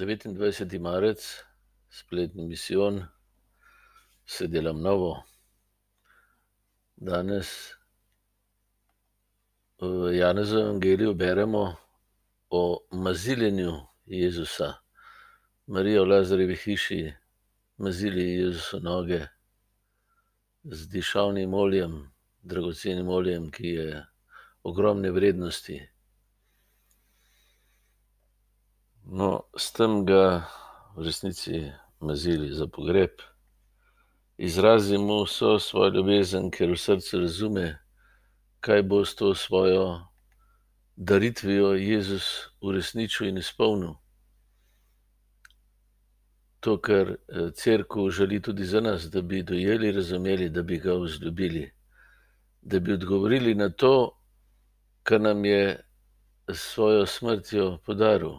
29. marec, spletni misijon, se delam novo. Danes v Janezovem evangeliju beremo o maziljenju Jezusa. Marija v Lazarjevi hiši mazili Jezusu noge z dišavnim oljem, dragocenim oljem, ki je ogromne vrednosti. No, s tem ga v resnici mazili za pogreb. Izrazi mu vso svojo ljubezen, ker v srcu razume, kaj bo s to svojo daritvijo Jezus uresničil in izpolnil. To, kar cerkev želi tudi za nas, da bi dojeli, razumeli, da bi ga vzljubili. Da bi odgovorili na to, kar nam je s svojo smrtjo podaril.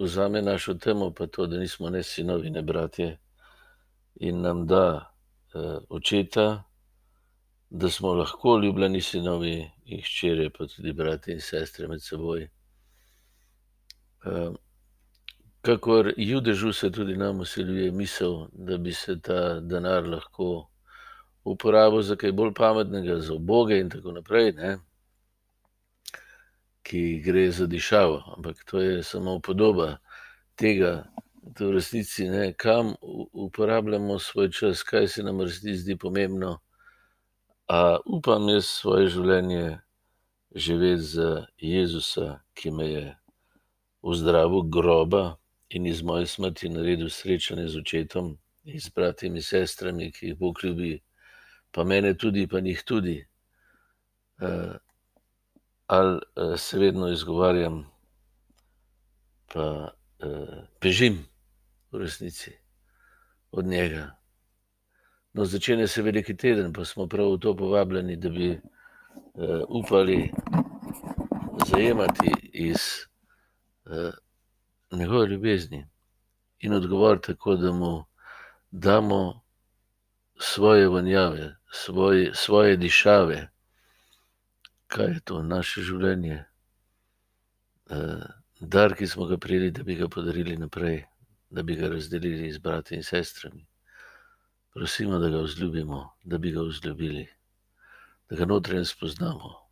Vzame našo temo, pa to, da nismo ne sinovi ne bratje, in nam da očeta, da smo lahko ljubljeni sinovi in hčere, pa tudi bratje in sestre med seboj. kakor Judežu, se tudi nam vsiljuje misel, da bi se ta denar lahko uporabil za kaj bolj pametnega, za uboge in tako naprej, ne. Ki gre za dišavo, ampak to je samo podoba tega. To v resnici, ne, kam uporabljamo svoj čas, kaj se nam v resnici zdi pomembno. A upam jaz svoje življenje živeti za Jezusa, ki me je ozdravil groba in iz moje smrti naredil srečanje z očetom in z bratji in sestrami, ki jih Bog ljubi, pa mene tudi, pa njih tudi. Ali se vedno izgovarjam pa bežim v resnici od njega. No, začenja se veliki teden, pa smo prav v to povabljeni, da bi upali zajemati iz njegove ljubezni in odgovoriti tako, da mu damo svoje vonjave, svoj, svoje dišave. Kaj je to? Naše življenje. dar, ki smo ga prejeli, da bi ga podarili naprej, da bi ga razdelili z bratji in sestrami. Prosimo, da ga vzljubimo, da bi ga vzljubili. Da ga notri spoznamo.